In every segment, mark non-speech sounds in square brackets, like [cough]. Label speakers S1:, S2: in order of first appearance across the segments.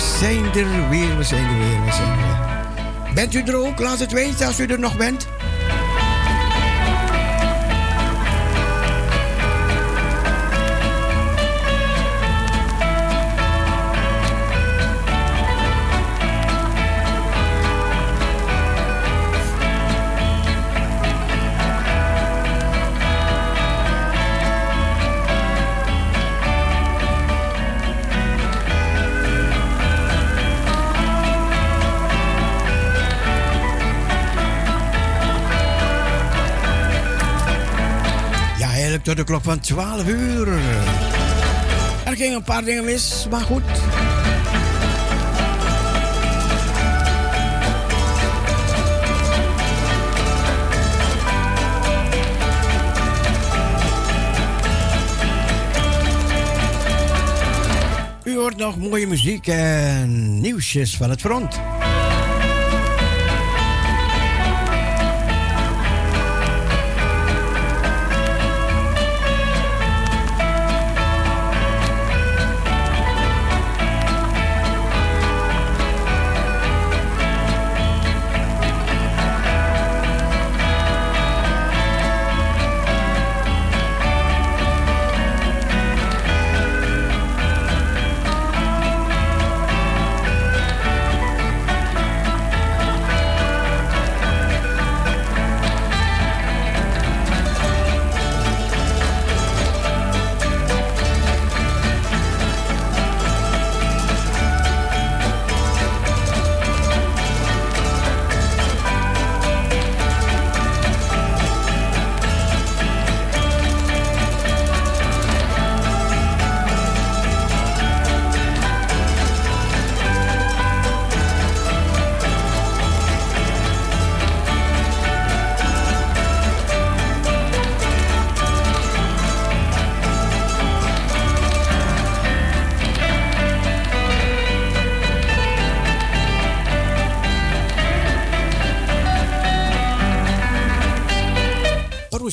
S1: zijn er weer, we zijn er weer, we zijn er weer. Bent u er ook? Laat het weten als u er nog bent. De klok van 12 uur. Er gingen een paar dingen mis, maar goed. U hoort nog mooie muziek en nieuwsjes van het front.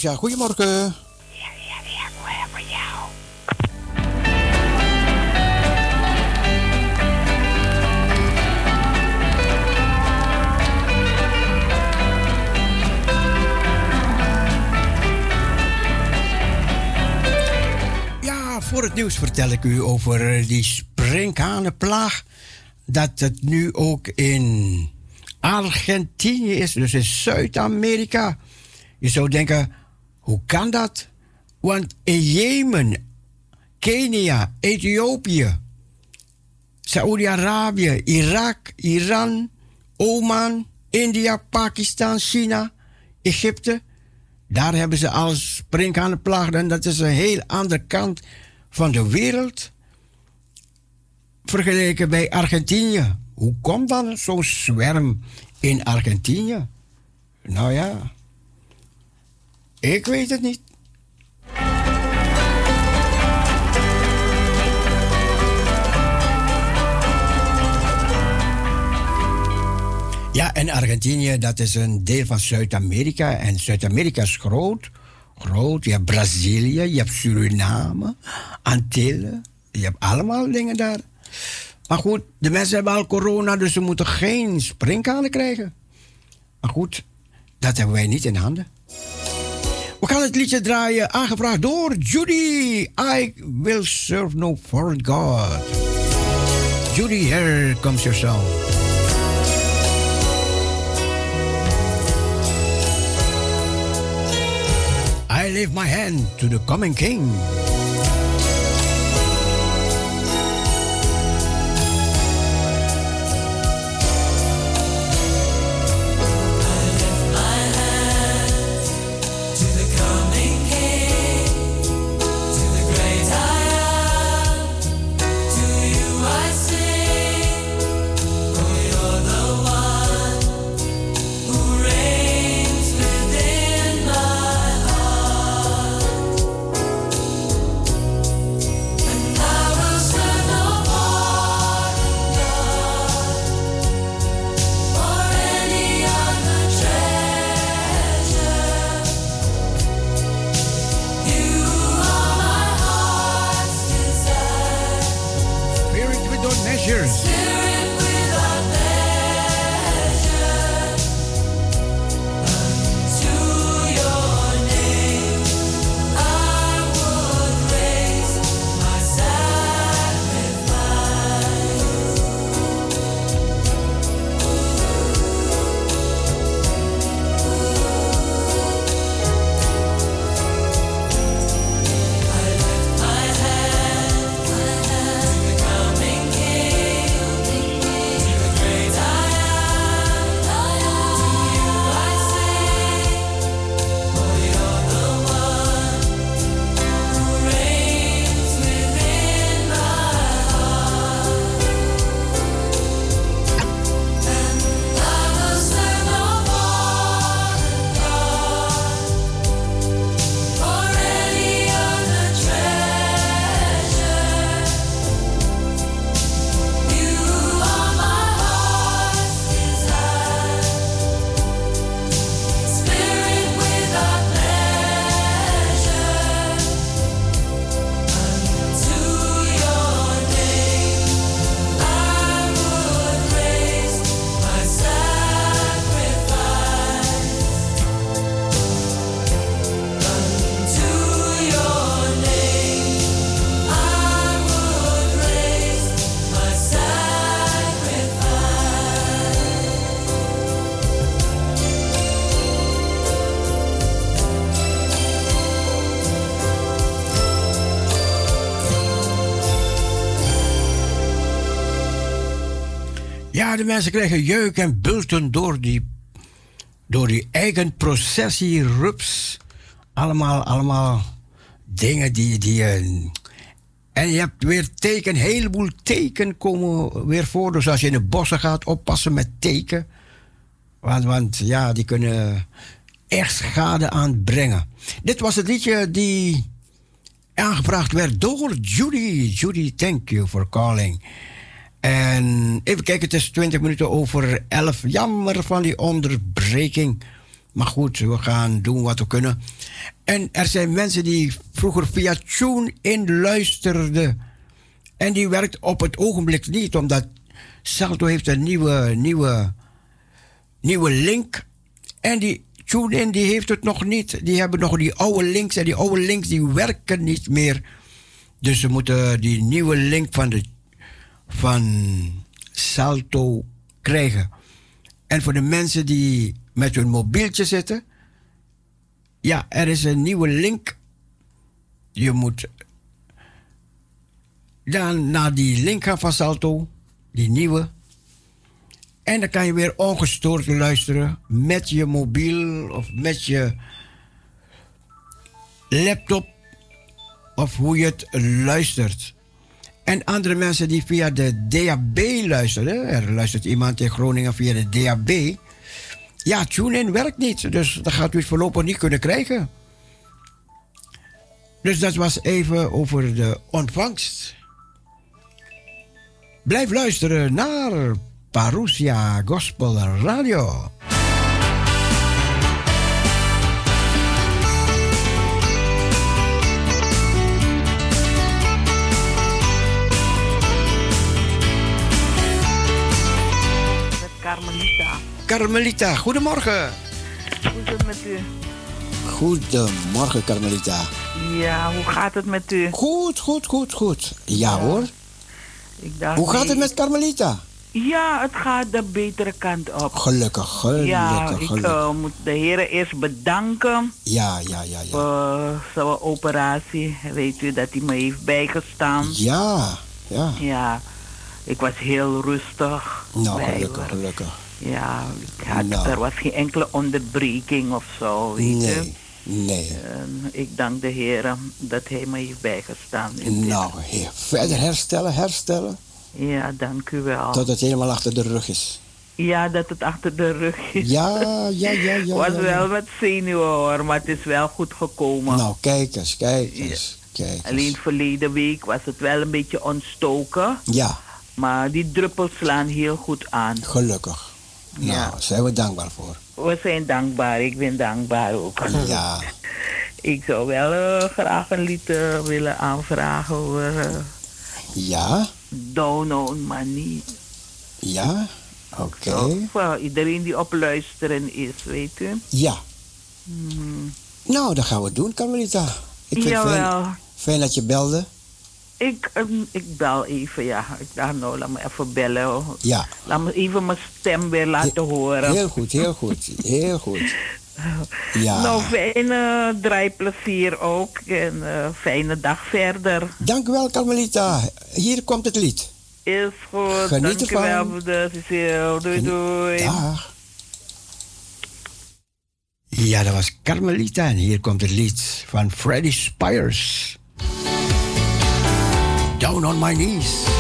S1: Ja, goedemorgen.
S2: Voor
S1: het nieuws vertel ik u over die sprinkhanenplaag. Dat het nu ook in Argentinië is, dus in Zuid-Amerika. Je zou denken, hoe kan dat? Want in Jemen, Kenia, Ethiopië, Saoedi-Arabië, Irak, Iran, Oman, India, Pakistan, China, Egypte, daar hebben ze al sprinkhanenplagen. En dat is een heel andere kant van de wereld. Vergeleken bij Argentinië. Hoe komt dan zo'n zwerm in Argentinië? Nou ja, ik weet het niet. Ja, en Argentinië, dat is een deel van Zuid-Amerika. En Zuid-Amerika is groot. Groot. Je hebt Brazilië, je hebt Suriname, Antillen. Je hebt allemaal dingen daar. Maar goed, de mensen hebben al corona, dus ze moeten geen springkanen krijgen. Maar goed, dat hebben wij niet in handen. We gaan het liedje draaien, aangevraagd door Judy. I will serve no foreign God. Judy, here comes your song. I lift my hand to the coming King. De mensen krijgen jeuk en bulten door die, door die eigen processie, rups. Allemaal, allemaal dingen die. die eh, en je hebt weer teken, een heleboel teken komen weer voor. Dus als je in de bossen gaat, oppassen met teken. Want, want ja, die kunnen echt schade aanbrengen. Dit was het liedje die aangebracht werd door Judy. Judy, thank you for calling. En even kijken, het is 20 minuten over 11. Jammer van die onderbreking. Maar goed, we gaan doen wat we kunnen. En er zijn mensen die vroeger via TuneIn luisterden. En die werkt op het ogenblik niet, omdat Salto heeft een nieuwe, nieuwe, nieuwe link. En die TuneIn die heeft het nog niet. Die hebben nog die oude links. En die oude links die werken niet meer. Dus ze moeten die nieuwe link van, de, van Salto krijgen. En voor de mensen die met hun mobieltje zitten. Ja, er is een nieuwe link. Je moet dan naar die link gaan van Salto. Die nieuwe. En dan kan je weer ongestoord luisteren met je mobiel of met je laptop of hoe je het luistert. En andere mensen die via de DAB luisteren, er luistert iemand in Groningen via de DAB. Ja, TuneIn werkt niet, dus dat gaat u het voorlopig niet kunnen krijgen. Dus dat was even over de ontvangst. Blijf luisteren naar Parousia Gospel Radio.
S3: Carmelita.
S1: Goedemorgen.
S3: Hoe is het met u?
S1: Goedemorgen, Carmelita.
S3: Ja, hoe gaat het met u?
S1: Goed, goed, goed, goed. Ja, hoor.
S3: Ik dacht,
S1: Hoe gaat het met Carmelita?
S3: Ja, het gaat de betere kant op.
S1: Gelukkig, gelukkig,
S3: ja, ik
S1: gelukkig.
S3: eh, moet de heren eerst bedanken
S1: Ja, ja, ja, ja.
S3: voor zijn operatie. Weet u dat hij me heeft bijgestaan?
S1: Ja, ja.
S3: Ja, ik was heel rustig.
S1: Nou, gelukkig, gelukkig.
S3: Ja, ik had,
S1: Nou.
S3: er was geen enkele onderbreking of zo, weet.
S1: Nee, nee.
S3: En ik dank de heren dat hij me heeft bijgestaan.
S1: Nou, heer, verder herstellen, herstellen.
S3: Ja, dank u wel.
S1: Tot het helemaal achter de rug is.
S3: Ja, dat het achter de rug is.
S1: Ja, ja, ja, ja.
S3: was
S1: ja, ja.
S3: wel met zenuwen hoor, maar het is wel goed gekomen.
S1: Nou, kijk eens, kijk eens. Kijk eens.
S3: Alleen verleden week was het wel een beetje ontstoken.
S1: Ja,
S3: Maar die druppels slaan heel goed aan.
S1: gelukkig. Nou,
S3: Ja.
S1: zijn we dankbaar voor.
S3: We zijn dankbaar, ik ben dankbaar ook.
S1: Ja, [laughs]
S3: Ik zou wel eh, graag een lied eh, willen aanvragen over eh,
S1: ja,
S3: Down My Knee.
S1: ja. Oké.
S3: Zo, Voor iedereen die op luisteren is, weet u.
S1: Ja.
S3: Hmm.
S1: Nou, dat gaan we doen, Carmelita. Ik vind het fijn,
S3: Jawel.
S1: fijn dat je belde.
S3: Ik, ehm, ik bel even, ja. Ik dacht, nou, laat me even bellen. hoor.
S1: Ja,
S3: Laat me even mijn stem weer laten horen.
S1: heel goed, heel goed. Heel goed. [laughs] Ja.
S3: Nou, fijne draaiplezier ook. En eh, fijne dag verder.
S1: Dank u wel, Carmelita. Hier komt het lied.
S3: Is goed.
S1: Geniet
S3: Dank u wel,
S1: ervan.
S3: broeder Cecile. Doei, doei.
S1: Dag. Ja, dat was Carmelita. En hier komt het lied van Freddie Spires. Down on my knees.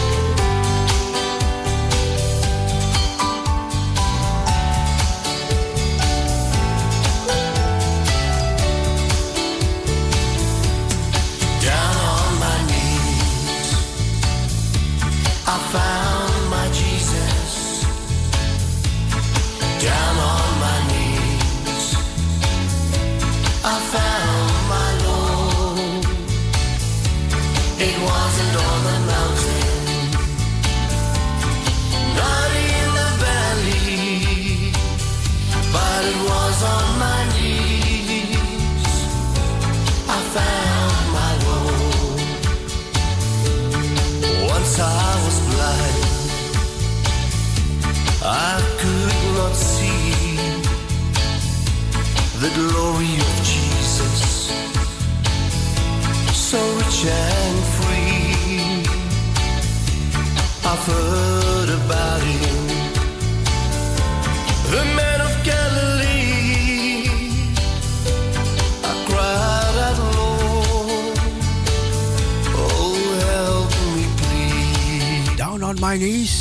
S4: Glory of Jesus, so rich and free. I've heard about him
S1: the man of Galilee. I cried out, Lord, oh help me please.
S4: Down on my knees.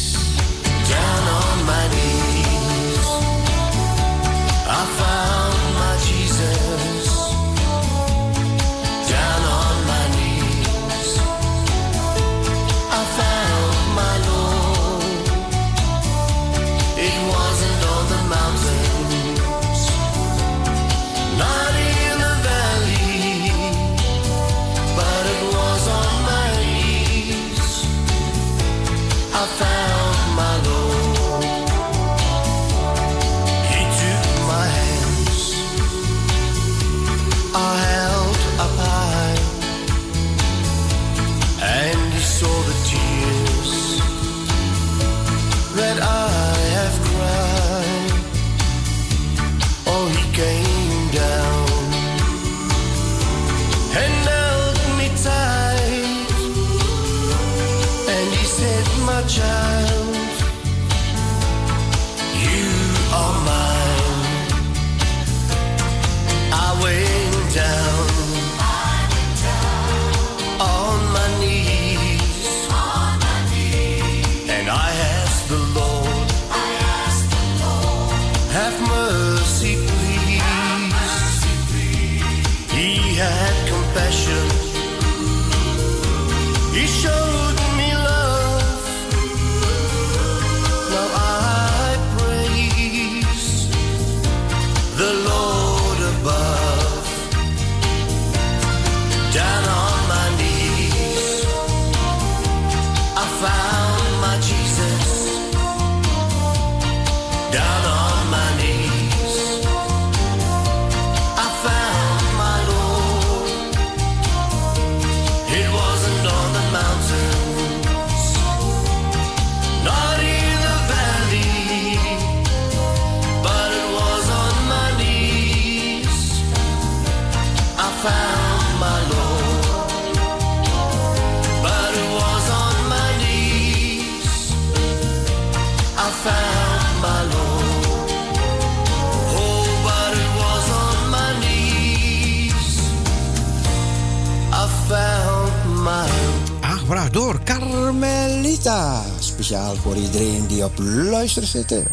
S4: Luister zitten.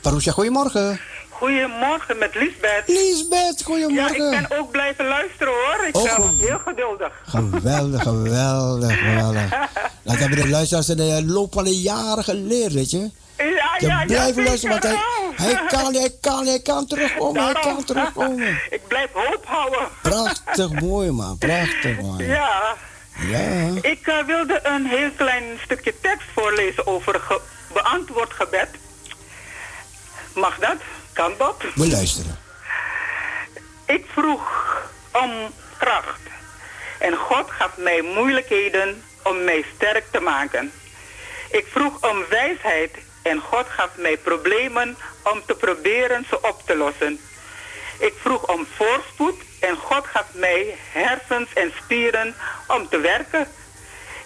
S4: Parousia, goedemorgen.
S5: Goedemorgen met Lisbeth.
S4: Lisbeth,
S5: Ja,
S4: goedemorgen.
S5: ik ben ook blijven luisteren hoor. Ik
S4: Oh,
S5: ben heel geduldig.
S4: Geweldig, geweldig, geweldig. [laughs] Dat hebben de luisteraars in de loop van de jaren geleerd, weet je.
S5: Ja,
S4: Je
S5: ja, ja.
S4: blijft luisteren, want hij, hij kan, hij kan, hij kan terugkomen, hij kan terugkomen. [laughs]
S5: ik blijf hoop houden.
S4: Prachtig mooi, man. Prachtig, man.
S5: Ja.
S4: Ja.
S5: Ik eh, wilde een heel klein stukje tekst voorlezen over beantwoord gebed. Mag dat? Kan dat?
S4: We luisteren.
S5: Ik vroeg om kracht. En God gaf mij moeilijkheden om mij sterk te maken. Ik vroeg om wijsheid en God gaf mij problemen om te proberen ze op te lossen. Ik vroeg om voorspoed en God gaf mij hersens en spieren om te werken.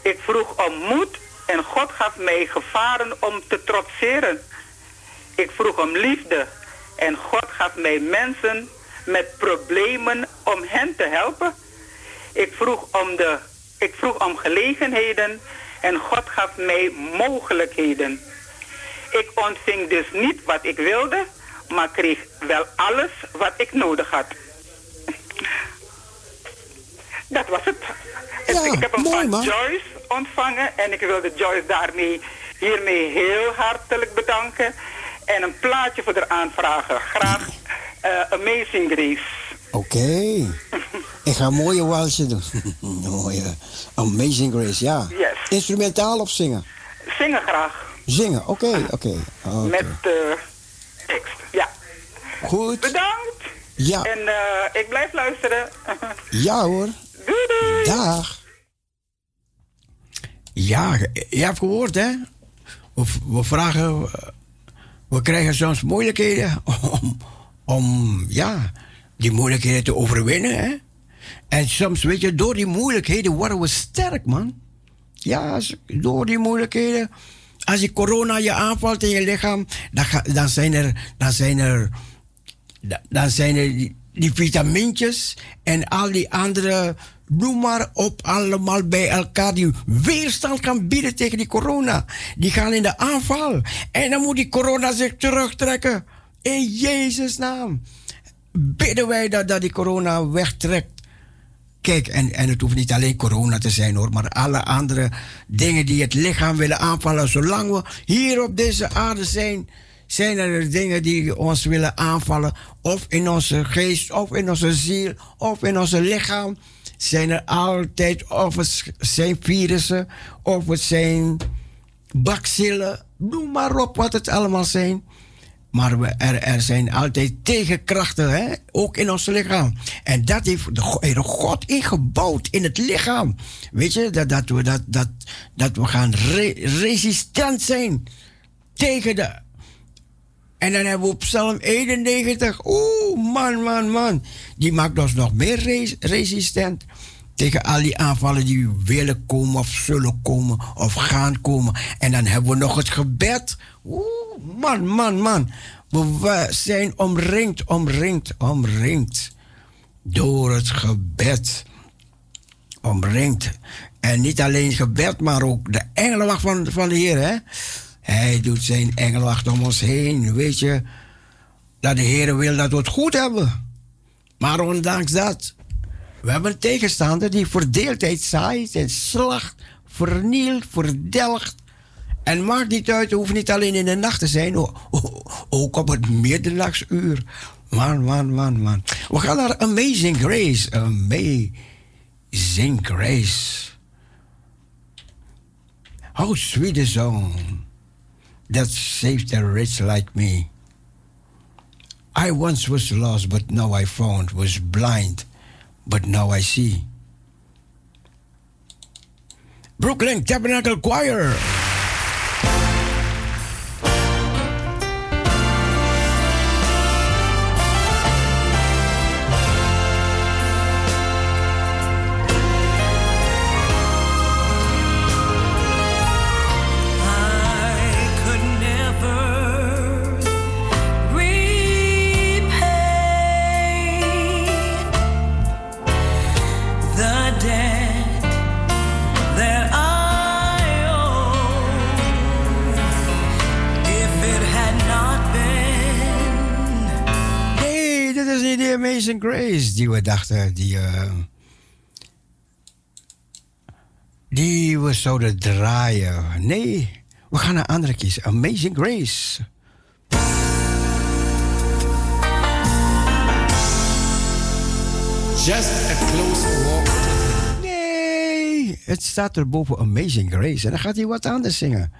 S5: Ik vroeg om moed en God gaf mij gevaren om te trotseren. Ik vroeg om liefde en God gaf mij mensen met problemen om hen te helpen. Ik vroeg om, de, ik vroeg om gelegenheden en God gaf mij mogelijkheden. Ik ontving dus niet wat ik wilde, maar kreeg wel alles wat ik nodig had. Dat was het.
S4: Ja,
S5: ik heb hem
S4: mooi,
S5: van
S4: man.
S5: Joyce ontvangen en ik wilde Joyce daarmee hiermee heel hartelijk bedanken. En een plaatje voor haar aanvragen. Graag eh, Amazing Grace.
S4: Oké. Ik ga een mooie walsje doen. [laughs] Mooie Amazing Grace, ja.
S5: Yes.
S4: Instrumentaal of zingen?
S5: Zingen graag.
S4: Zingen, oké, oké. oké.
S5: Met eh, tekst. Ja.
S4: Goed.
S5: Bedankt.
S4: Ja,
S5: En eh, ik blijf luisteren. [laughs]
S4: ja hoor.
S5: doei doei.
S4: Dag. Ja, je hebt gehoord, hè? We, we vragen, we krijgen soms moeilijkheden om, om, ja, die moeilijkheden te overwinnen, hè? En soms, weet je, door die moeilijkheden worden we sterk, man. Ja, door die moeilijkheden
S1: Als die corona je aanvalt in je lichaam, dan, dan zijn er, dan zijn er, dan zijn er die, die vitamintjes en al die andere, noem maar op, allemaal bij elkaar die weerstand kan bieden tegen die corona. Die gaan in de aanval. En dan moet die corona zich terugtrekken. In Jezus' naam. Bidden wij dat, dat die corona wegtrekt. Kijk, en, en het hoeft niet alleen corona te zijn hoor, maar alle andere dingen die het lichaam willen aanvallen. Zolang we hier op deze aarde zijn, zijn er dingen die ons willen aanvallen. Of in onze geest, of in onze ziel, of in onze lichaam. Zijn er altijd, of het zijn virussen, of het zijn bacillen. Noem maar op wat het allemaal zijn. Maar we, er, er zijn altijd tegenkrachten, hè? ook in ons lichaam. En dat heeft de, God ingebouwd in het lichaam. Weet je, dat, dat, we, dat, dat, dat we gaan re- resistent zijn tegen de. En dan hebben we op Psalm 91. Oeh, man, man, man. Die maakt ons nog meer res- resistent. Tegen al die aanvallen die willen komen of zullen komen of gaan komen. En dan hebben we nog het gebed. Oeh, man, man, man. We, zijn omringd, omringd, omringd. Door het gebed. Omringd. En niet alleen gebed, maar ook de engelenwacht van, van de Heer. Hè? Hij doet zijn engelenwacht om ons heen. Weet je, dat de Heer wil dat we het goed hebben. Maar ondanks dat, we hebben een tegenstander die verdeeldheid zaait en slacht, vernielt, verdelgt. En maakt niet uit, het hoeft niet alleen in de nacht te zijn, ook op het middernachtsuur. Man, man, man, man. We gaan naar Amazing Grace. Amazing Grace. How sweet song that saved a rich like me. I once was lost, but now I found, was blind, but now I see. Brooklyn Tabernacle Choir. Is niet de Amazing Grace die we dachten, die, eh, die we zouden draaien. Nee, we gaan naar andere kiezen. Amazing Grace.
S6: Just a close walk.
S1: Nee, het staat er boven Amazing Grace. En dan gaat hij wat anders zingen.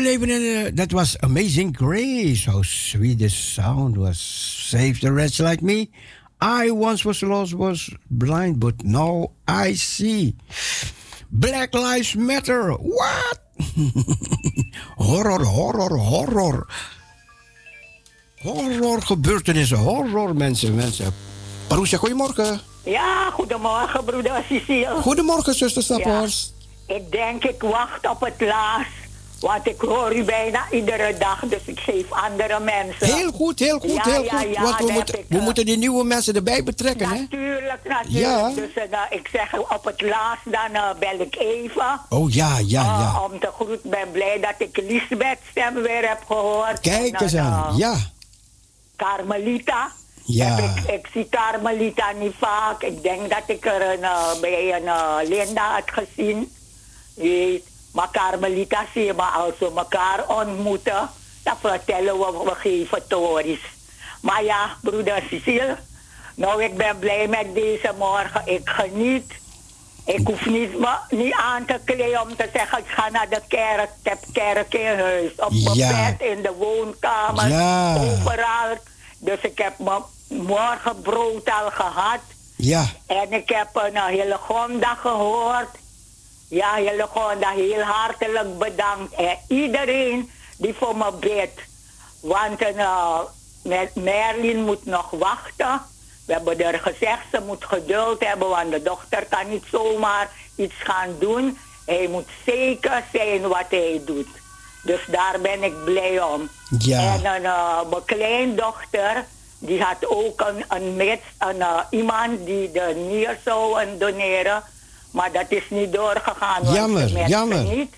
S1: We leven in. eh, that was Amazing Grace. How sweet the sound was. Save the wretch like me. I once was lost, was blind, but now I see. Black Lives Matter. What? [laughs] horror, horror, horror. Horror gebeurtenissen, horror mensen, mensen. Parousia, goedemorgen.
S2: Ja, goedemorgen, broeder Cecile.
S1: Goedemorgen, zuster Staphorst.
S2: Ik denk, ik wacht op het laatst. Want ik hoor u bijna iedere dag, dus ik geef andere mensen.
S1: Heel goed, heel goed,
S2: Ja,
S1: heel
S2: ja,
S1: goed.
S2: ja,
S1: Want we, moeten, we
S2: eh,
S1: moeten die nieuwe mensen erbij betrekken, hè?
S2: Natuurlijk, natuurlijk.
S1: Ja.
S2: Dus eh, nou, ik zeg op het laatst, dan eh, bel ik even.
S1: Oh ja, ja, ja.
S2: om te groeten, ik ben blij dat ik Lisbeth stem weer heb gehoord.
S1: Kijk
S2: En
S1: eens aan.
S2: eh,
S1: Ja,
S2: Carmelita.
S1: Ja.
S2: Ik, ik zie Carmelita niet vaak. Ik denk dat ik er een, bij een Linda had gezien. Weet. Maar Carmelita zie je maar als we elkaar ontmoeten. Dan vertellen we, we geven tories. Maar ja, broeder Cecile. Nou, ik ben blij met deze morgen. Ik geniet. Ik hoef niet, me, niet aan te kleden om te zeggen, ik ga naar de kerk. Ik heb kerk in huis. Op mijn
S1: Ja.
S2: bed, in de woonkamer.
S1: Ja.
S2: Overal. Dus ik heb mijn morgen brood al gehad.
S1: ja.
S2: En ik heb een hele Gonda gehoord. Ja, hele Gonda, heel hartelijk bedankt. En iedereen die voor me bidt. Want uh, Mer- Merlin moet nog wachten. We hebben er gezegd, ze moet geduld hebben, want de dochter kan niet zomaar iets gaan doen. Hij moet zeker zijn wat hij doet. Dus daar ben ik blij om.
S1: Ja.
S2: En een, uh, mijn kleindochter, die had ook een, een, een uh, iemand die de nier zou doneren. Maar dat is niet doorgegaan. want
S1: Jammer, jammer.
S2: Niet.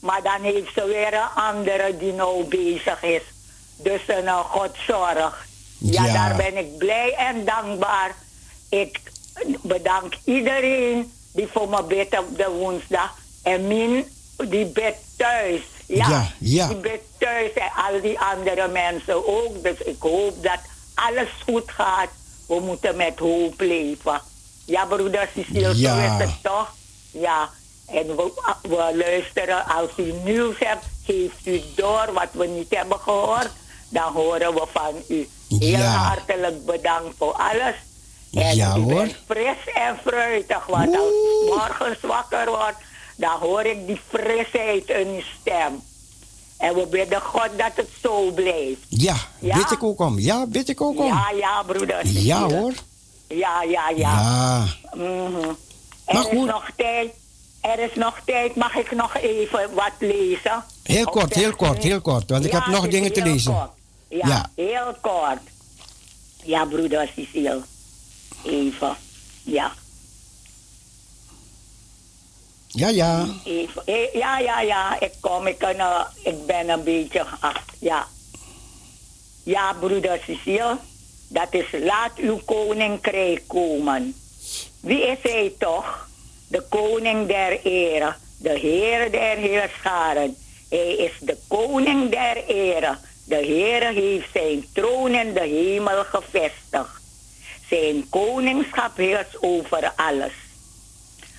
S2: Maar dan heeft ze weer een andere die nou bezig is. Dus een uh, Godzorg. Ja,
S1: Ja.
S2: daar ben ik blij en dankbaar. Ik bedank iedereen die voor me bidt op de woensdag. En Min, die bidt thuis. Ja,
S1: Ja, ja.
S2: die bidt thuis en al die andere mensen ook. Dus ik hoop dat alles goed gaat. We moeten met hoop leven. Ja, broeder Cecile,
S1: Ja.
S2: zo is het toch? Ja. En we, we luisteren, als u nieuws hebt, geeft u door wat we niet hebben gehoord. Dan horen we van u. Heel
S1: Ja.
S2: hartelijk bedankt voor alles. En
S1: Ja,
S2: u
S1: hoor.
S2: bent fris en fruitig. Want als ik morgens wakker word, dan hoor ik die frisheid in uw stem. En we bidden God dat het zo blijft.
S1: Ja,
S2: Ja?
S1: weet ik ook om. Ja, weet ik ook om.
S2: Ja, ja, broeder.
S1: Ja, hoor.
S2: Ja, ja, ja.
S1: Ja.
S2: Mhm. Er is
S1: goed.
S2: nog tijd. Er is nog tijd. Mag ik nog even wat lezen?
S1: Heel kort, heel kort, heel kort, want ik
S2: Ja,
S1: heb nog dingen te lezen.
S2: kort. Ja,
S1: Ja.
S2: heel kort. Ja, broeder Cecile. Even. Ja,
S1: Ja, ja.
S2: even. Eh, Ja, ja, ja. Ik kom. Ik, kan, eh, ik ben een beetje... Ach, ja. Ja, broeder Cecile. Dat is laat uw koninkrijk komen. Wie is hij toch? De koning der ere, de Heer der heerscharen. Hij is de koning der ere. De Heer heeft zijn troon in de hemel gevestigd. Zijn koningschap heerst over alles.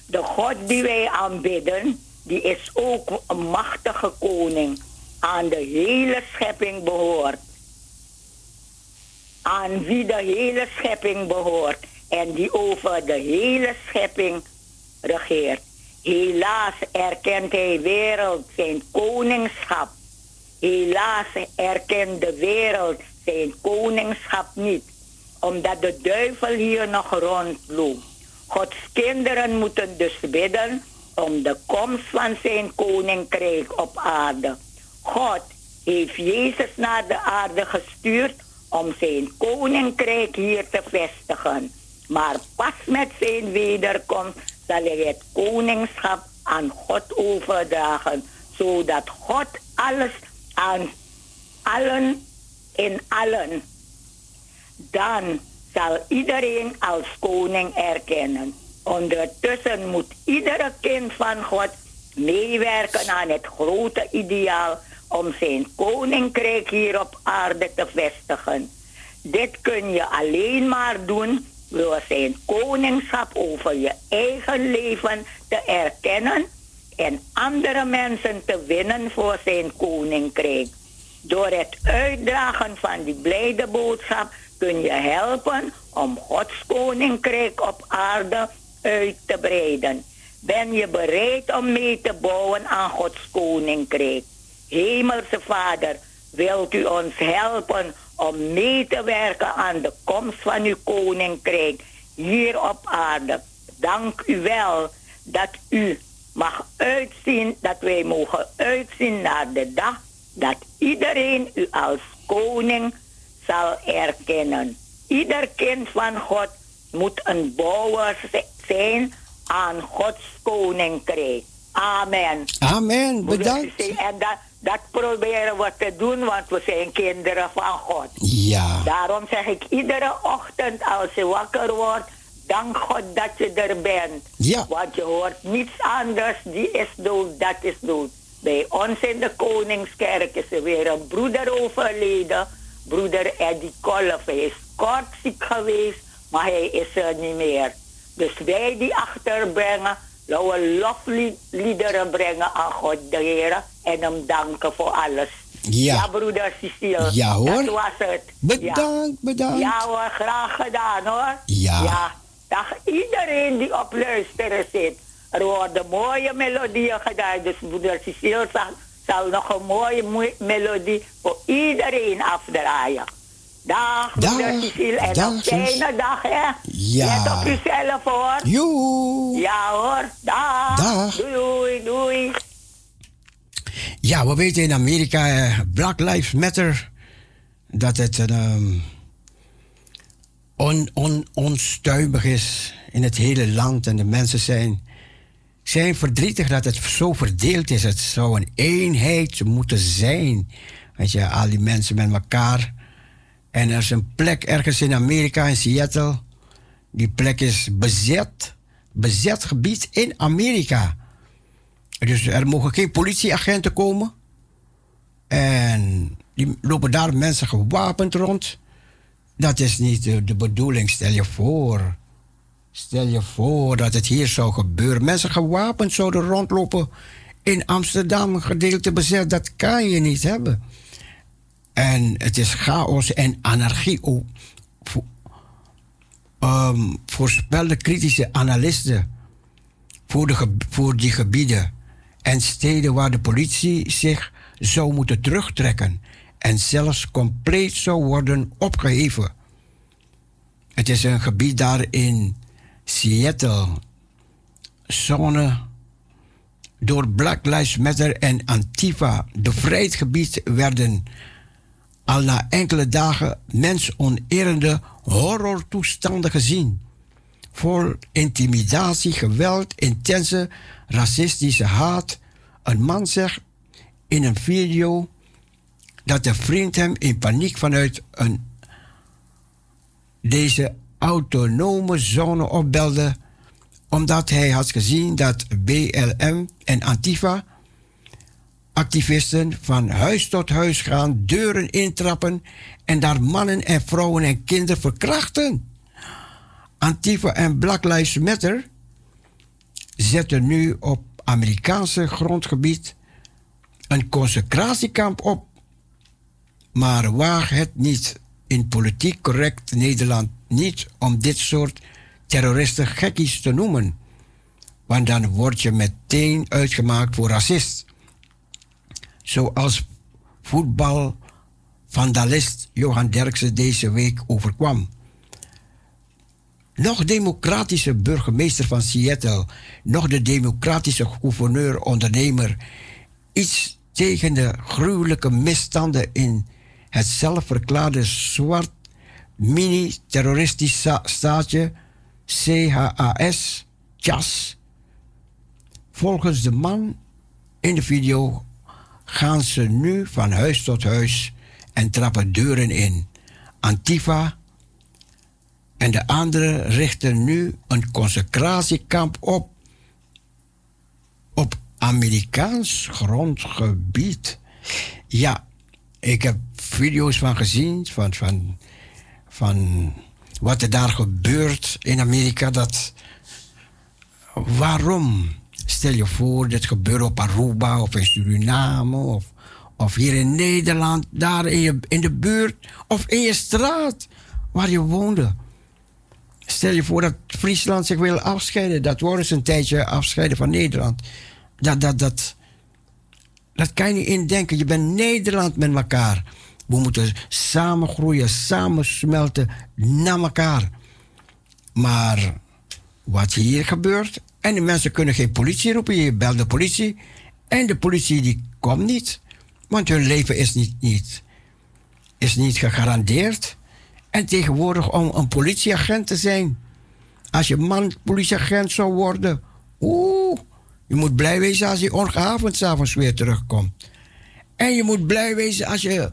S2: De God die wij aanbidden, die is ook een machtige koning. Aan de hele schepping behoort aan wie de hele schepping behoort en die over de hele schepping regeert. Helaas erkent hij wereld zijn koningschap. Helaas erkent de wereld zijn koningschap niet, omdat de duivel hier nog rondloopt. Gods kinderen moeten dus bidden om de komst van zijn koninkrijk op aarde. God heeft Jezus naar de aarde gestuurd om zijn koninkrijk hier te vestigen. Maar pas met zijn wederkomst zal hij het koningschap aan God overdragen, zodat God alles aan allen in allen. Dan zal iedereen als koning erkennen. Ondertussen moet iedere kind van God meewerken aan het grote ideaal om zijn koninkrijk hier op aarde te vestigen. Dit kun je alleen maar doen door zijn koningschap over je eigen leven te erkennen en andere mensen te winnen voor zijn koninkrijk. Door het uitdragen van die blijde boodschap kun je helpen om Gods koninkrijk op aarde uit te breiden. Ben je bereid om mee te bouwen aan Gods koninkrijk? Hemelse Vader, wilt u ons helpen om mee te werken aan de komst van uw koninkrijk hier op aarde? Dank u wel dat u mag uitzien, dat wij mogen uitzien naar de dag dat iedereen u als koning zal erkennen. Ieder kind van God moet een bouwer zijn aan Gods koninkrijk. Amen.
S1: Amen. Bedankt.
S2: Cecile, En dat, dat proberen we te doen, want we zijn kinderen van God.
S1: Ja.
S2: Daarom zeg ik iedere ochtend als je wakker wordt, dank God dat je er bent.
S1: Ja.
S2: Want je hoort niets anders, die is dood, dat is dood. Bij ons in de Koningskerk is er weer een broeder overleden, broeder Eddie Kolf. Hij is kort ziek geweest, maar hij is er niet meer. Dus wij die achterbrengen, laten we lofliederen brengen aan God de Heer en hem danken voor alles.
S1: Ja.
S2: broeder Cecile.
S1: Ja, hoor.
S2: Dat was het.
S1: Bedankt, bedankt.
S2: Ja hoor, graag gedaan hoor.
S1: Ja.
S2: Ja. Dag iedereen die op luisteren zit. Er worden mooie melodieën gedaan. Dus broeder Cecile zal, zal nog een mooie mo- melodie voor iedereen afdraaien. Dag,
S1: Dag,
S2: broeder Cecile. En
S1: dag,
S2: een fijne dag, hè.
S1: Ja.
S2: Let op jezelf, hoor.
S1: Joe.
S2: Ja, hoor. Dag.
S1: Dag.
S2: Doei, doei, doei.
S1: Ja, we weten in Amerika, eh, Black Lives Matter, dat het ehm, on, on, onstuimig is in het hele land. En de mensen zijn, zijn verdrietig dat het zo verdeeld is. Het zou een eenheid moeten zijn. Weet je, al die mensen met elkaar. En er is een plek ergens in Amerika, in Seattle. Die plek is bezet. Bezet gebied in Amerika. Dus er mogen geen politieagenten komen. En die lopen daar mensen gewapend rond. Dat is niet de, bedoeling. Stel je voor. Stel je voor dat het hier zou gebeuren. Mensen gewapend zouden rondlopen in Amsterdam, gedeelte bezet. Dat kan je niet hebben. En het is chaos en anarchie. ook. Vo- ehm, voorspelde kritische analisten voor, de, voor die gebieden en steden waar de politie zich zou moeten terugtrekken en zelfs compleet zou worden opgeheven. Het is een gebied daar in Seattle, zone door Black Lives Matter en Antifa. Bevrijd gebied werden al na enkele dagen mensonerende horrortoestanden gezien vol intimidatie, geweld, intense racistische haat. Een man zegt in een video dat een vriend hem in paniek vanuit een, deze autonome zone opbelde, omdat hij had gezien dat BLM en Antifa activisten van huis tot huis gaan, deuren intrappen en daar mannen en vrouwen en kinderen verkrachten. Antifa en Black Lives Matter zetten nu op Amerikaanse grondgebied een consecratiekamp op. Maar waag het niet in politiek correct Nederland niet om dit soort terroristen gekkies te noemen. Want dan word je meteen uitgemaakt voor racist. Zoals voetbalvandalist Johan Derksen deze week overkwam. Nog democratische burgemeester van Seattle, nog de democratische gouverneur-ondernemer. Iets tegen de gruwelijke misstanden in het zelfverklaarde zwart mini-terroristisch sta- staatje CHAS, CHAS. Volgens de man in de video gaan ze nu van huis tot huis en trappen deuren in. Antifa en de anderen richten nu een consecratiekamp op. Op Amerikaans grondgebied. Ja, ik heb video's van gezien, van, van, van wat er daar gebeurt in Amerika. Dat, waarom Stel je voor, dit gebeurt op Aruba of in Suriname of, of hier in Nederland, daar in, je, in de buurt of in je straat waar je woonde. Stel je voor dat Friesland zich wil afscheiden, dat worden ze een tijdje afscheiden van Nederland. Dat, dat, dat, dat kan je niet indenken. Je bent Nederland met elkaar. We moeten samen groeien, samen smelten naar elkaar. Maar wat hier gebeurt, en de mensen kunnen geen politie roepen, je belt de politie, en de politie die komt niet, want hun leven is niet, niet, is niet gegarandeerd. En tegenwoordig om een politieagent te zijn, als je man politieagent zou worden, oeh, je moet blij wezen als je ongehavend s'avonds weer terugkomt. En je moet blij wezen als je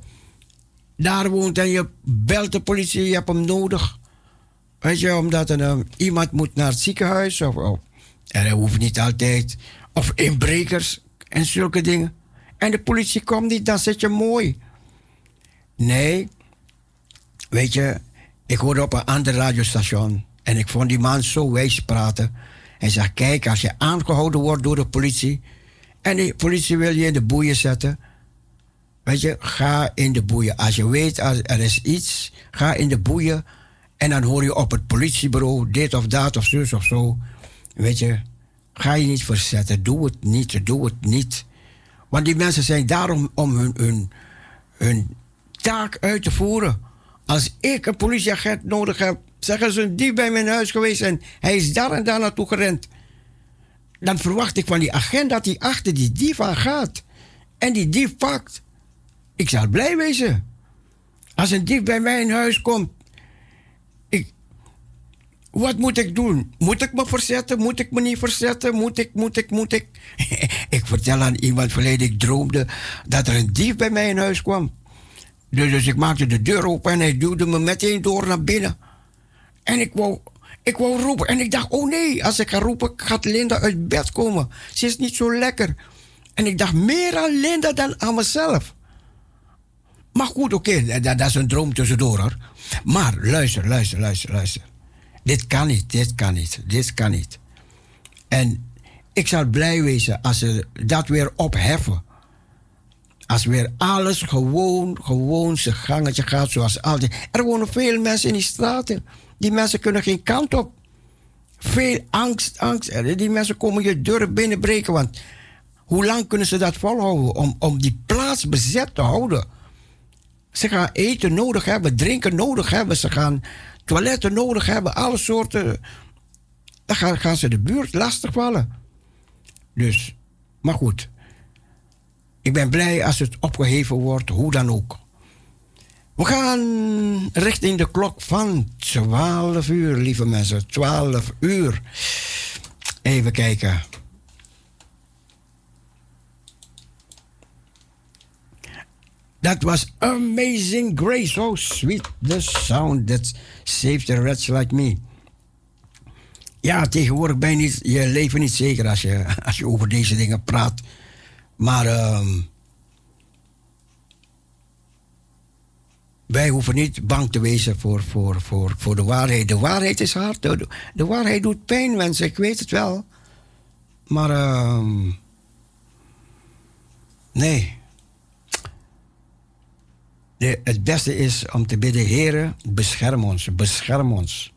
S1: daar woont en je belt de politie, je hebt hem nodig. Weet je, omdat er, eh, iemand moet naar het ziekenhuis of, of en dat hoeft niet altijd. Of inbrekers en zulke dingen. En de politie komt niet, dan zit je mooi. Nee, weet je, ik hoorde op een ander radiostation en ik vond die man zo wijs praten. Hij zegt: Kijk, als je aangehouden wordt door de politie en de politie wil je in de boeien zetten, weet je, ga in de boeien. Als je weet als er is iets, ga in de boeien en dan hoor je op het politiebureau dit of dat of zus of zo. Weet je, ga je niet verzetten. Doe het niet, doe het niet. Want die mensen zijn daarom om hun, taak uit te voeren. Als ik een politieagent nodig heb, zeggen ze een dief bij mijn huis geweest en hij is daar en daar naartoe gerend. Dan verwacht ik van die agent dat hij achter die dief aan gaat. En die dief pakt. Ik zal blij wezen. Als een dief bij mij in huis komt. Ik, wat moet ik doen? Moet ik me verzetten? Moet ik me niet verzetten? Moet ik, moet ik, moet ik? [laughs] ik vertel aan iemand verleden, ik droomde dat er een dief bij mij in huis kwam. Dus, dus ik maakte de deur open en hij duwde me meteen door naar binnen. En ik wou, ik wou roepen. En ik dacht, oh nee, als ik ga roepen, gaat Linda uit bed komen. Ze is niet zo lekker. En ik dacht meer aan Linda dan aan mezelf. Maar goed, oké, dat, is een droom tussendoor hoor. Maar luister, luister, luister, luister. Dit kan niet, dit kan niet, dit kan niet. En ik zal blij wezen als ze dat weer opheffen. Als weer alles gewoon, gewoon zijn gangetje gaat zoals altijd. Er wonen veel mensen in die straten. Die mensen kunnen geen kant op. Veel angst, angst. En Die mensen komen je deur binnenbreken. Want hoe lang kunnen ze dat volhouden om, om die plaats bezet te houden? Ze gaan eten nodig hebben, drinken nodig hebben. Ze gaan toiletten nodig hebben, alle soorten. Dan gaan, gaan ze de buurt lastigvallen. Dus, maar goed. Ik ben blij als het opgeheven wordt, hoe dan ook. We gaan richting de klok van 12 uur, lieve mensen. 12 uur. Even kijken. That was amazing grace. Oh, sweet the sound that saved a wretch like me. Ja, tegenwoordig ben je niet, je leven niet zeker als je, als je over deze dingen praat. Maar ehm, wij hoeven niet bang te wezen voor, voor, voor, voor de waarheid. De waarheid is hard. De, waarheid doet pijn, mensen. Ik weet het wel. Maar ehm, nee. De, het beste is om te bidden, Heer, bescherm ons, bescherm ons.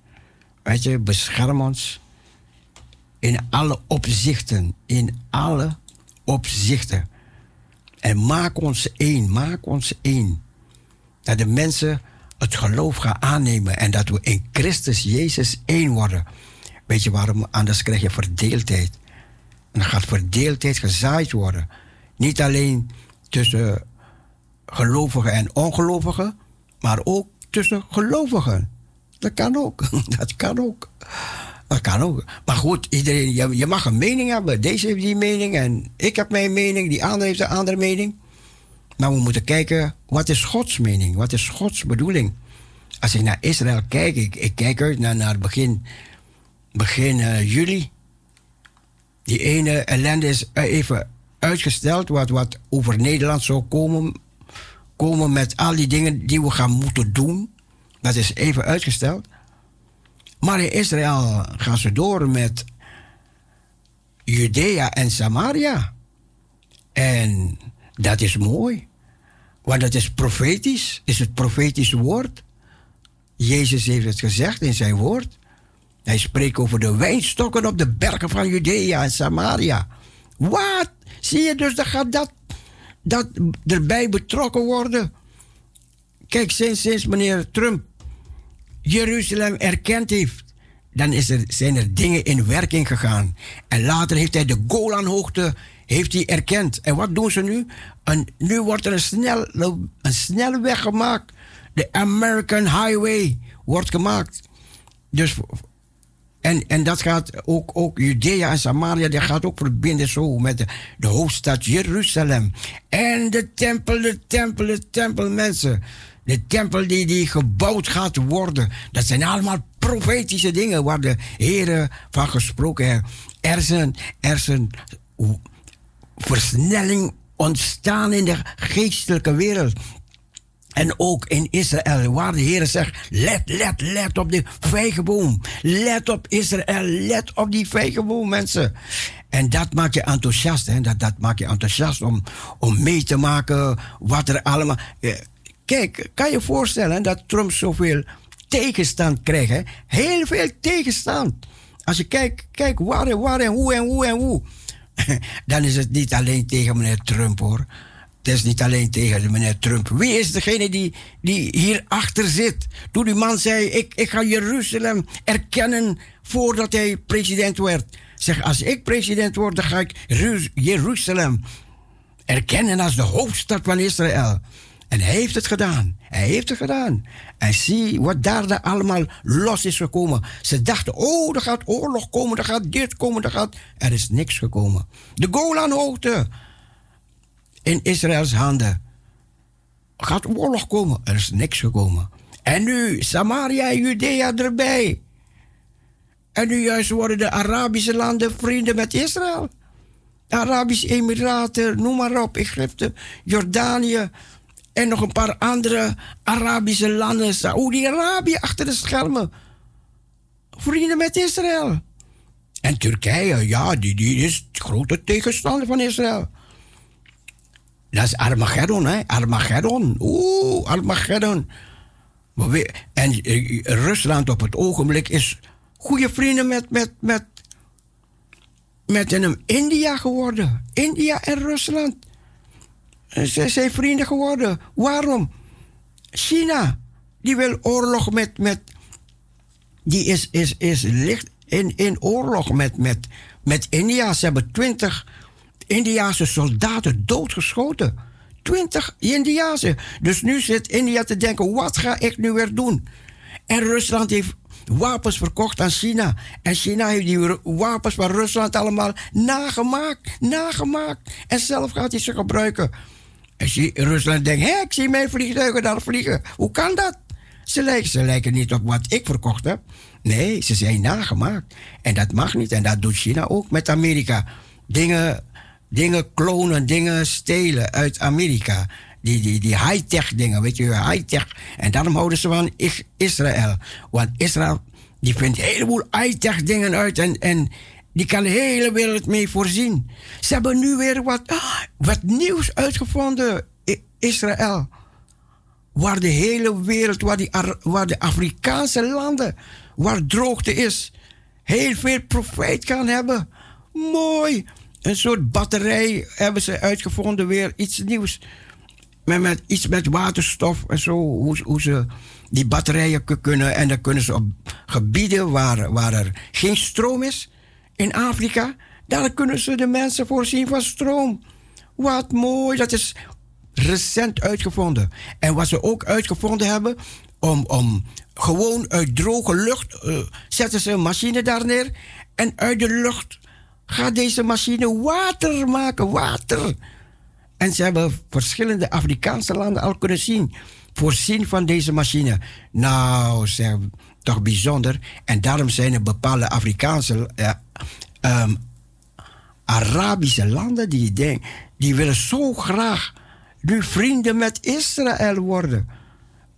S1: Weet je, bescherm ons in alle opzichten, in alle opzichten. En maak ons één, maak ons één. Dat de mensen het geloof gaan aannemen en dat we in Christus Jezus één worden. Weet je waarom? Anders krijg je verdeeldheid. En dan gaat verdeeldheid gezaaid worden. Niet alleen tussen gelovigen en ongelovigen, maar ook tussen gelovigen. Dat kan ook. [laughs] Dat kan ook. Dat kan ook. Maar goed, iedereen, je, je mag een mening hebben. Deze heeft die mening en ik heb mijn mening, die andere heeft een andere mening. Maar we moeten kijken, wat is Gods mening? Wat is Gods bedoeling? Als ik naar Israël kijk, ik, kijk uit naar, naar begin, begin eh, juli. Die ene ellende is eh, even uitgesteld, wat, wat over Nederland zou komen komen met al die dingen die we gaan moeten doen. Dat is even uitgesteld. Maar in Israël gaan ze door met Judea en Samaria. En dat is mooi. Want dat is profetisch, is het profetisch woord. Jezus heeft het gezegd in zijn woord. Hij spreekt over de wijnstokken op de bergen van Judea en Samaria. Wat? Zie je dus, dan gaat dat, dat erbij betrokken worden. Kijk, sinds, sinds meneer Trump Jeruzalem erkend heeft, dan is er, zijn er dingen in werking gegaan. En later heeft hij de Golanhoogte heeft hij erkend. En wat doen ze nu? Nu wordt er een, snel, een snelweg gemaakt. De American Highway wordt gemaakt. Dus, en, en dat gaat ook, ook Judea en Samaria, dat gaat ook verbinden zo met de, de hoofdstad Jeruzalem. En de tempel, de tempel, de tempel, mensen. De tempel die, die gebouwd gaat worden. Dat zijn allemaal profetische dingen waar de Heer van gesproken heeft. Er is een, er is een versnelling ontstaan in de geestelijke wereld. En ook in Israël, waar de Heer zegt: let, let, let op de vijgenboom. Let op Israël, let op die vijgenboom, mensen. En dat maakt je enthousiast, hè? Dat, dat maakt je enthousiast om, om mee te maken wat er allemaal. Eh, Kijk, kan je voorstellen dat Trump zoveel tegenstand krijgt? Heel veel tegenstand. Als je kijkt, kijk waar en waar en hoe en hoe en hoe. [laughs] Dan is het niet alleen tegen meneer Trump hoor. Het is niet alleen tegen meneer Trump. Wie is degene die, die hierachter zit? Toen die man zei: ik, ik ga Jeruzalem erkennen voordat hij president werd. Zeg, als ik president word, dan ga ik Ru- Jeruzalem erkennen als de hoofdstad van Israël. En hij heeft het gedaan. Hij heeft het gedaan. En zie wat daar allemaal los is gekomen. Ze dachten, oh, er gaat oorlog komen, er gaat dit komen, er gaat... Er is niks gekomen. De Golanhoogte in Israëls handen. Gaat oorlog komen, er is niks gekomen. En nu Samaria en Judea erbij. En nu juist worden de Arabische landen vrienden met Israël. De Arabische Emiraten, noem maar op, Egypte, Jordanië en nog een paar andere Arabische landen. Saoedi-Arabië achter de schermen. Vrienden met Israël. En Turkije, ja, die, die is grote tegenstander van Israël. Dat is Armageddon, hè? Armageddon. Oeh, Armageddon. En eh, Rusland op het ogenblik is goede vrienden met, met, met, met India geworden. India en Rusland. Ze zijn vrienden geworden. Waarom? China, die wil oorlog met. met die is, is, is licht in, in oorlog met, met, met India. Ze hebben twintig Indiaanse soldaten doodgeschoten. Twintig Indiaanse. Dus nu zit India te denken: wat ga ik nu weer doen? En Rusland heeft wapens verkocht aan China. En China heeft die wapens van Rusland allemaal nagemaakt. Nagemaakt. En zelf gaat hij ze gebruiken. Zie- Rusland denkt: hé, ik zie mijn vliegtuigen daar vliegen. Hoe kan dat? Ze lijken, ze lijken niet op wat ik verkocht heb. Nee, ze zijn nagemaakt. En dat mag niet. En dat doet China ook met Amerika. Dingen, dingen klonen, dingen stelen uit Amerika. Die, die, die high-tech dingen, weet je, high-tech. En daarom houden ze van Is- Israël. Want Israël, die vindt een heleboel high-tech dingen uit. En, en die kan de hele wereld mee voorzien. Ze hebben nu weer wat, ah, wat nieuws uitgevonden, Israël waar de hele wereld, waar, die, Ar- waar de Afrikaanse landen, waar droogte is, heel veel profijt kan hebben. Mooi. Een soort batterij hebben ze uitgevonden, weer iets nieuws. Met, met, iets met waterstof en zo, hoe, hoe ze die batterijen ku- kunnen. En dan kunnen ze op gebieden waar, waar er geen stroom is, in Afrika, daar kunnen ze de mensen voorzien van stroom. Wat mooi, dat is recent uitgevonden. En wat ze ook uitgevonden hebben, om, om gewoon uit droge lucht eh, zetten ze een machine daar neer. En uit de lucht gaat deze machine water maken, water. En ze hebben verschillende Afrikaanse landen al kunnen zien. Voorzien van deze machine. Nou, zeg, toch bijzonder. En daarom zijn er bepaalde Afrikaanse, eh, ehm, Arabische landen die, denk, die willen zo graag nu vrienden met Israël worden.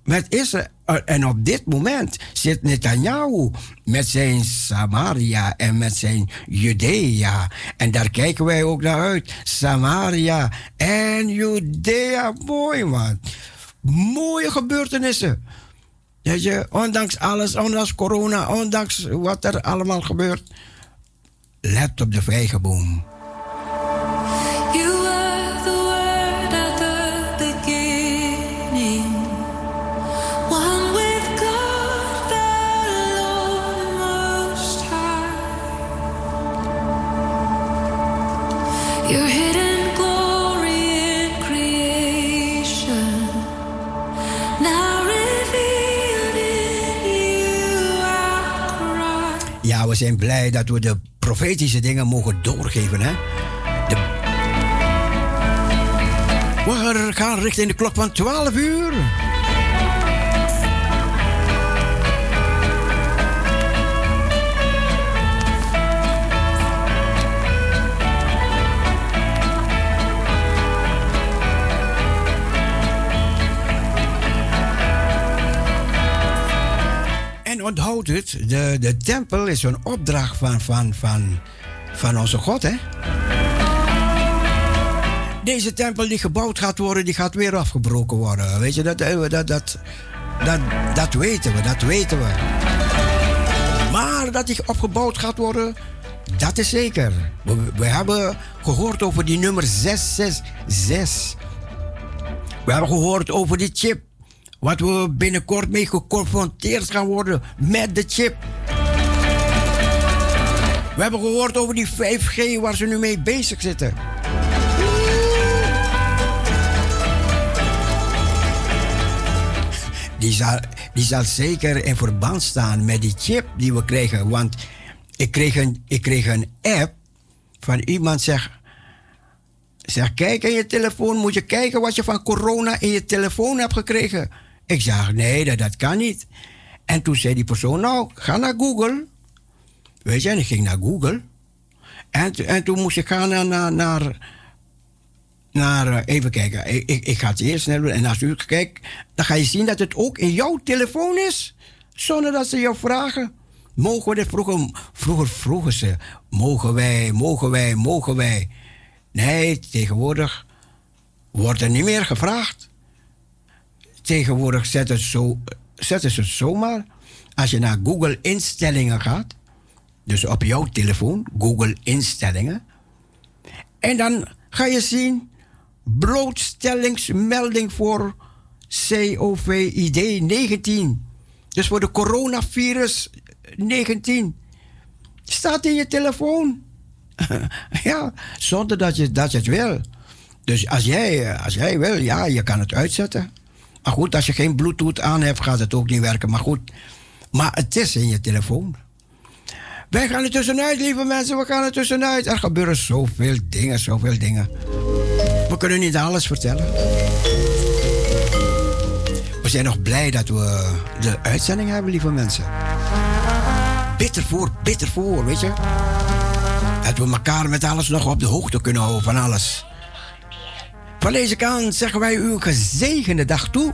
S1: Met Israël. eh, en op dit moment zit Netanyahu met zijn Samaria en met zijn Judea. En daar kijken wij ook naar uit. Samaria en Judea. Mooi man. Mooie gebeurtenissen. Weet je, ondanks alles, ondanks corona, ondanks wat er allemaal gebeurt. Let op de vijgenboom. Ja, we zijn blij dat we de profetische dingen mogen doorgeven. Hè? De... We gaan richting de klok van 12 uur. Onthoud het, de, de tempel is een opdracht van, van, van, van onze God, hè? Deze tempel die gebouwd gaat worden, die gaat weer afgebroken worden. Weet je, dat, eh, dat, dat, dat, dat weten we, dat weten we. Maar dat die opgebouwd gaat worden, dat is zeker. We, we hebben gehoord over die nummer 666. We hebben gehoord over die chip. Wat we binnenkort mee geconfronteerd gaan worden met de chip. We hebben gehoord over die 5G waar ze nu mee bezig zitten. Die zal, die zal zeker in verband staan met die chip die we kregen. Want ik kreeg een, ik kreeg een app van iemand zegt... Zeg, kijk in je telefoon, moet je kijken wat je van corona in je telefoon hebt gekregen. Ik zeg, nee, dat, dat kan niet. En toen zei die persoon, nou, ga naar Google. Weet je, en ik ging naar Google. En, en toen moest ik gaan naar, naar, naar, eh, even kijken, ik, ik, ik ga het eerst snel doen. En als u kijkt, dan ga je zien dat het ook in jouw telefoon is. Zonder dat ze jou vragen. Mogen we vroeger, vroeger vroegen ze, mogen wij, mogen wij, mogen wij. Nee, tegenwoordig wordt er niet meer gevraagd. Tegenwoordig zetten ze, zo, zetten ze zomaar. Als je naar Google instellingen gaat, dus op jouw telefoon, Google instellingen. En dan ga je zien blootstellingsmelding voor COVID 19. Dus voor de coronavirus 19. Staat in je telefoon. [laughs] ja, zonder dat je, dat je het wil. Dus als jij, als jij wil, ja, je kan het uitzetten. Maar goed, als je geen Bluetooth aan hebt, gaat het ook niet werken. Maar goed, maar het is in je telefoon. Wij gaan er tussenuit, lieve mensen. We gaan er tussenuit. Er gebeuren zoveel dingen, zoveel dingen. We kunnen niet alles vertellen. We zijn nog blij dat we de uitzending hebben, lieve mensen. Bitter voor, bitter voor, weet je. Dat we elkaar met alles nog op de hoogte kunnen houden van alles. Van deze kant zeggen wij u een gezegende dag toe.